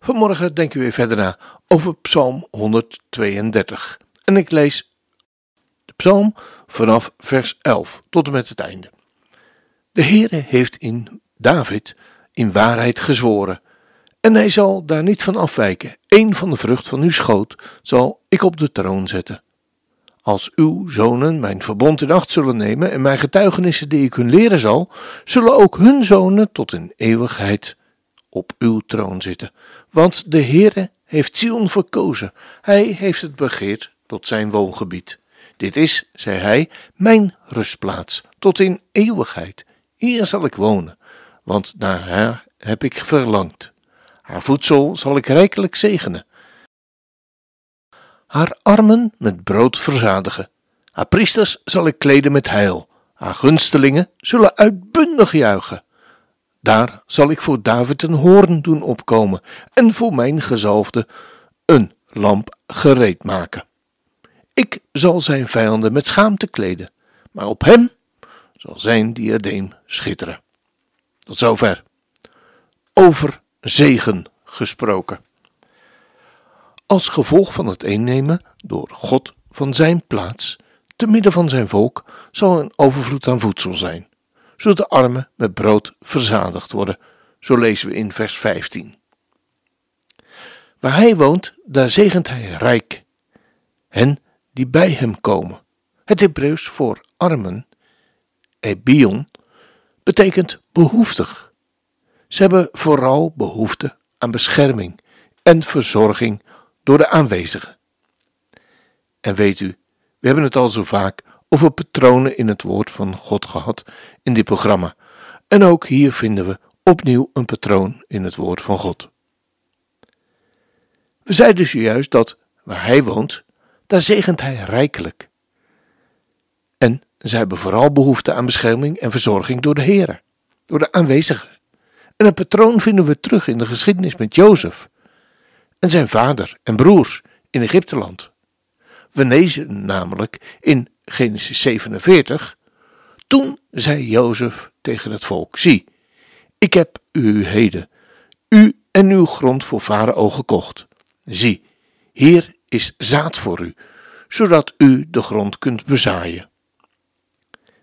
Vanmorgen denken we weer verder na over Psalm 132. En ik lees de psalm vanaf vers 11 tot en met het einde. De Heere heeft in David in waarheid gezworen, en hij zal daar niet van afwijken. Een van de vrucht van uw schoot zal ik op de troon zetten. Als uw zonen mijn verbond in acht zullen nemen en mijn getuigenissen die ik hun leren zal, zullen ook hun zonen tot in eeuwigheid op uw troon zitten. Want de Heere heeft Sion verkozen. Hij heeft het begeerd tot zijn woongebied. Dit is, zei hij, mijn rustplaats tot in eeuwigheid. Hier zal ik wonen, want naar haar heb ik verlangd. Haar voedsel zal ik rijkelijk zegenen. Haar armen met brood verzadigen. Haar priesters zal ik kleden met heil. Haar gunstelingen zullen uitbundig juichen. Daar zal ik voor David een hoorn doen opkomen en voor mijn gezalfde een lamp gereed maken. Ik zal zijn vijanden met schaamte kleden, maar op hem zal zijn diadeem schitteren. Tot zover. Over zegen gesproken. Als gevolg van het innemen door God van zijn plaats, te midden van zijn volk, zal een overvloed aan voedsel zijn zodat de armen met brood verzadigd worden. Zo lezen we in vers 15. Waar hij woont, daar zegent hij rijk hen die bij hem komen. Het Hebreeuws voor armen, ebion, betekent behoeftig. Ze hebben vooral behoefte aan bescherming en verzorging door de aanwezigen. En weet u, we hebben het al zo vaak over patronen in het woord van God gehad in dit programma. En ook hier vinden we opnieuw een patroon in het woord van God. We zeiden dus juist dat waar hij woont, daar zegent hij rijkelijk. En zij hebben vooral behoefte aan bescherming en verzorging door de Heer, door de aanwezigen. En een patroon vinden we terug in de geschiedenis met Jozef en zijn vader en broers in Egypteland. We lezen namelijk in Genesis 47. Toen zei Jozef tegen het volk: Zie, ik heb u heden, u en uw grond voor farao gekocht. Zie, hier is zaad voor u, zodat u de grond kunt bezaaien.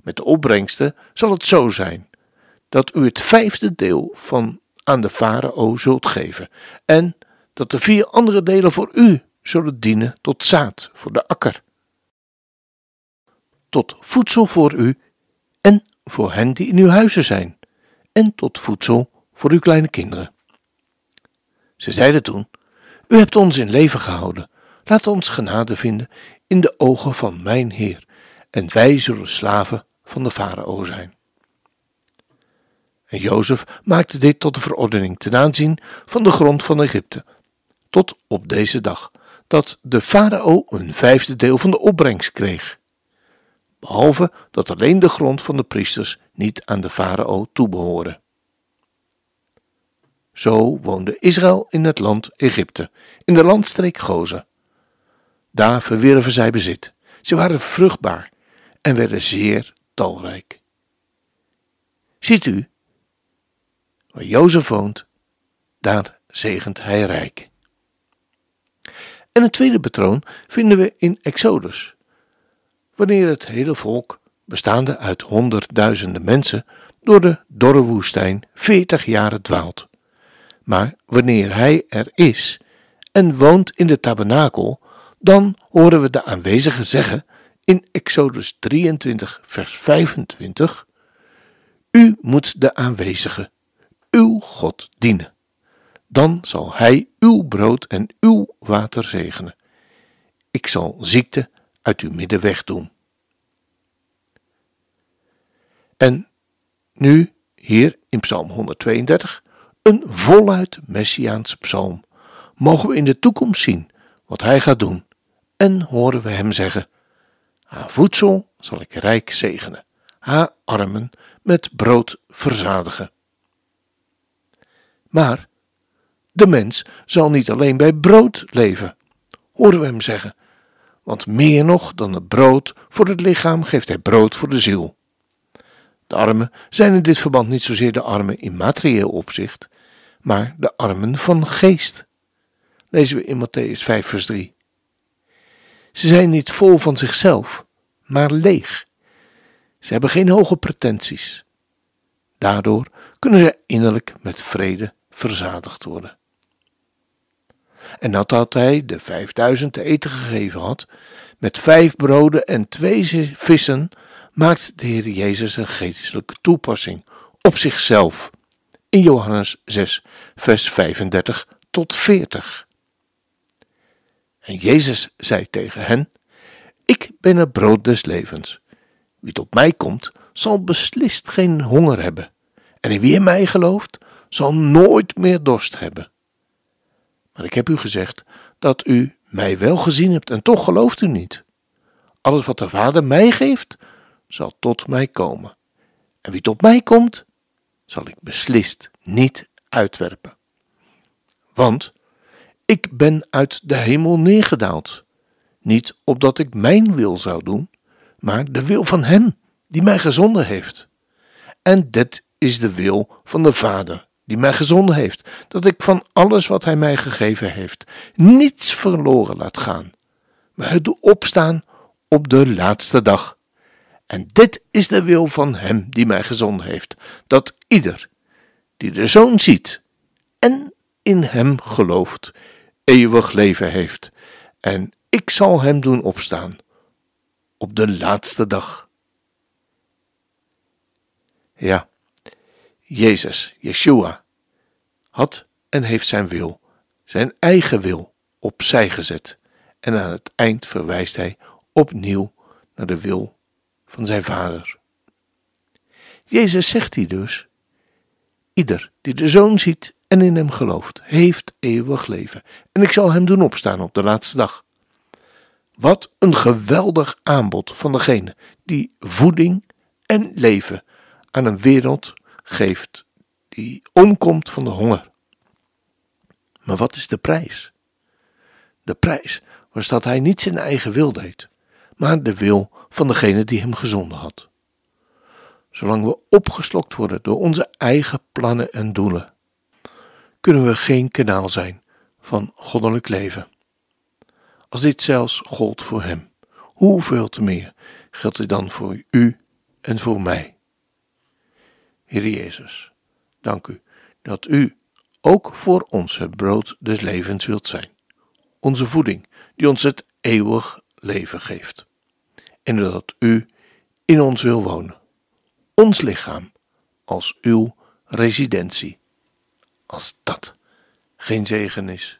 Met de opbrengsten zal het zo zijn dat u het vijfde deel van aan de farao zult geven, en dat de vier andere delen voor u zullen dienen tot zaad voor de akker tot voedsel voor u en voor hen die in uw huizen zijn, en tot voedsel voor uw kleine kinderen. Ze zeiden toen: U hebt ons in leven gehouden, laat ons genade vinden in de ogen van mijn Heer, en wij zullen slaven van de farao zijn. En Jozef maakte dit tot de verordening ten aanzien van de grond van Egypte, tot op deze dag, dat de farao een vijfde deel van de opbrengst kreeg behalve dat alleen de grond van de priesters niet aan de farao toebehoorde. Zo woonde Israël in het land Egypte, in de landstreek Gozen. Daar verwierven zij bezit. Ze waren vruchtbaar en werden zeer talrijk. Ziet u, waar Jozef woont, daar zegent hij rijk. En een tweede patroon vinden we in Exodus, wanneer het hele volk, bestaande uit honderdduizenden mensen, door de dorre woestijn veertig jaren dwaalt. Maar wanneer hij er is en woont in de tabernakel, dan horen we de aanwezigen zeggen in Exodus 23, vers 25: U moet de aanwezige, uw God, dienen. Dan zal hij uw brood en uw water zegenen. Ik zal ziekte uit uw midden wegdoen. En nu, hier in Psalm 132, een voluit Messiaanse psalm, mogen we in de toekomst zien wat hij gaat doen en horen we hem zeggen: Haar voedsel zal ik rijk zegenen, haar armen met brood verzadigen. Maar de mens zal niet alleen bij brood leven, horen we hem zeggen, want meer nog dan het brood voor het lichaam geeft hij brood voor de ziel. De armen zijn in dit verband niet zozeer de armen in materieel opzicht, maar de armen van geest. Lezen we in Matthäus 5, vers 3. Ze zijn niet vol van zichzelf, maar leeg. Ze hebben geen hoge pretenties. Daardoor kunnen ze innerlijk met vrede verzadigd worden. En nadat hij de vijfduizend te eten gegeven had, met vijf broden en twee vissen, maakt de Heer Jezus een geestelijke toepassing op zichzelf. In Johannes 6, vers 35 tot 40. En Jezus zei tegen hen: Ik ben het brood des levens. Wie tot mij komt, zal beslist geen honger hebben. En wie in mij gelooft, zal nooit meer dorst hebben. Maar ik heb u gezegd dat u mij wel gezien hebt en toch gelooft u niet. Alles wat de Vader mij geeft, zal tot mij komen. En wie tot mij komt, zal ik beslist niet uitwerpen. Want ik ben uit de hemel neergedaald, niet opdat ik mijn wil zou doen, maar de wil van Hem die mij gezonden heeft. En dit is de wil van de Vader die mij gezonden heeft, dat ik van alles wat Hij mij gegeven heeft niets verloren laat gaan, maar het doe opstaan op de laatste dag. En dit is de wil van Hem die mij gezonden heeft, dat ieder die de Zoon ziet en in Hem gelooft, eeuwig leven heeft. En ik zal Hem doen opstaan op de laatste dag. Ja, Jezus, Yeshua, had en heeft zijn wil, zijn eigen wil, opzij gezet. En aan het eind verwijst hij opnieuw naar de wil van zijn Vader. Jezus zegt hier dus: Ieder die de Zoon ziet en in hem gelooft, heeft eeuwig leven. En ik zal hem doen opstaan op de laatste dag. Wat een geweldig aanbod van degene die voeding en leven aan een wereld geeft die omkomt van de honger. Maar wat is de prijs? De prijs was dat hij niet zijn eigen wil deed, maar de wil van degene die hem gezonden had. Zolang we opgeslokt worden door onze eigen plannen en doelen, kunnen we geen kanaal zijn van goddelijk leven. Als dit zelfs gold voor hem, hoeveel te meer geldt dit dan voor u en voor mij? Heer Jezus, dank u dat u ook voor ons het brood des levens wilt zijn, onze voeding die ons het eeuwig leven geeft. En dat u in ons wil wonen, ons lichaam als uw residentie, als dat geen zegen is.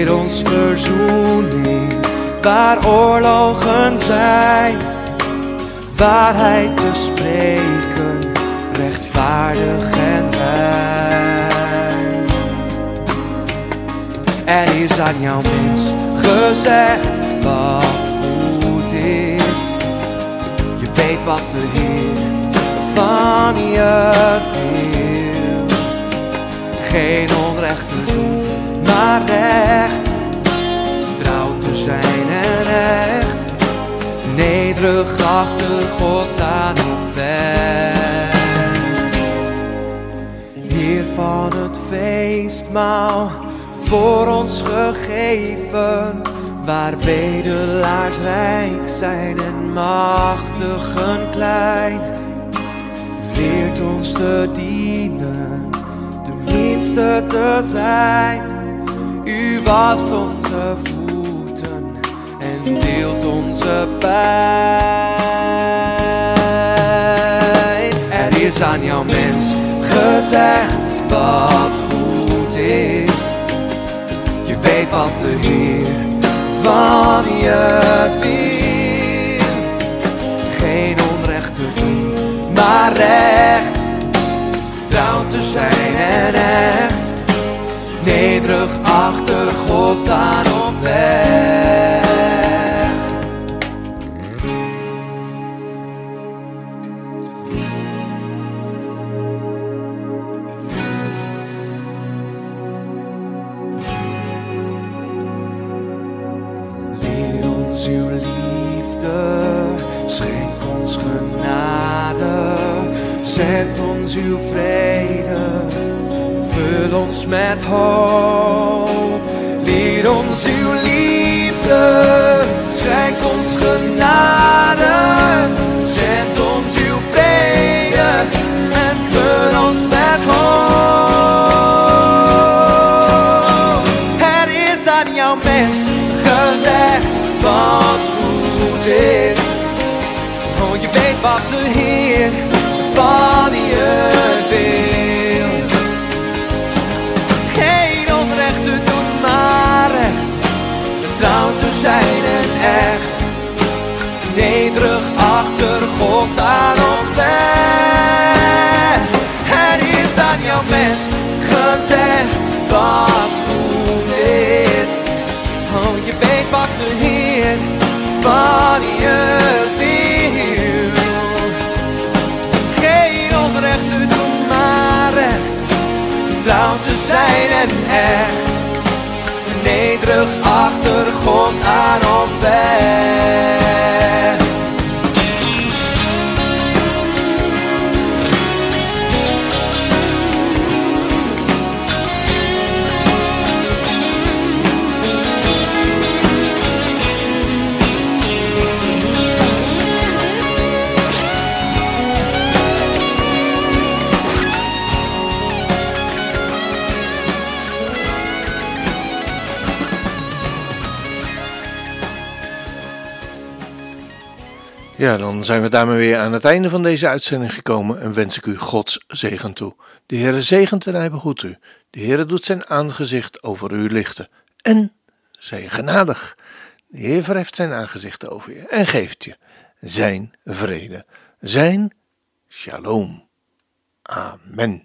Leer ons verzoening waar oorlogen zijn. Waarheid te spreken, rechtvaardig en rein. Er is aan jouw mens gezegd wat goed is. Je weet wat de Heer van je wil. Geen onrecht te doen, maar recht. Trouw te zijn en echt. Nederig achter God aan op weg. Heer van het feestmaal voor ons gegeven, waar bedelaars rijk zijn en machtigen klein. Leert ons te dienen, te zijn. U wast onze voeten en deelt onze pijn. Er is aan jouw mens gezegd wat goed is. Je weet wat de Heer van je wil. Geen onrecht te doen, maar recht. Uw liefde, schenk ons genade, zet ons uw vrede, vul ons met hoop. Leer ons uw liefde, schenk ons genade, zet ons uw vrede. En vul ons met hoop. Het is aan jouw mens gezegd wat goed is. Oh, je weet wat de Heer van je wil. Geen onrecht te doen, maar recht. Trouw te zijn en echt. Nederig achter God aan op weg. Het is aan jouw mens gezegd te doen, maar recht. Trouw te zijn en echt. Nederig achter God aan op weg. Ja, dan zijn we daarmee weer aan het einde van deze uitzending gekomen en wens ik u Gods zegen toe. De Heere zegent en hij behoedt u. De Heere doet zijn aangezicht over u lichten. En zij genadig. De Heer verheft zijn aangezicht over je en geeft je zijn vrede, zijn shalom. Amen.